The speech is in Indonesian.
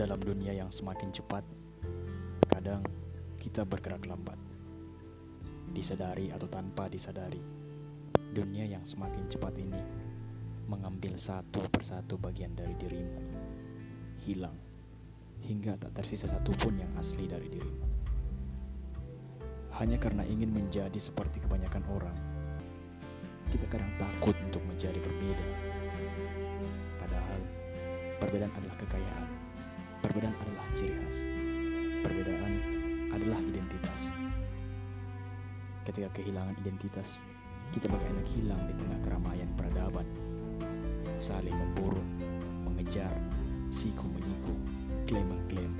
Dalam dunia yang semakin cepat, kadang kita bergerak lambat. Disadari atau tanpa disadari, dunia yang semakin cepat ini mengambil satu persatu bagian dari dirimu, hilang, hingga tak tersisa satupun yang asli dari dirimu. Hanya karena ingin menjadi seperti kebanyakan orang, kita kadang takut untuk menjadi berbeda. Padahal, perbedaan adalah kekayaan, perbedaan adalah ciri khas, perbedaan adalah identitas. Ketika kehilangan identitas, kita bagaimana hilang di tengah keramaian peradaban. Saling memburu, mengejar, siku menyiku, klaim mengklaim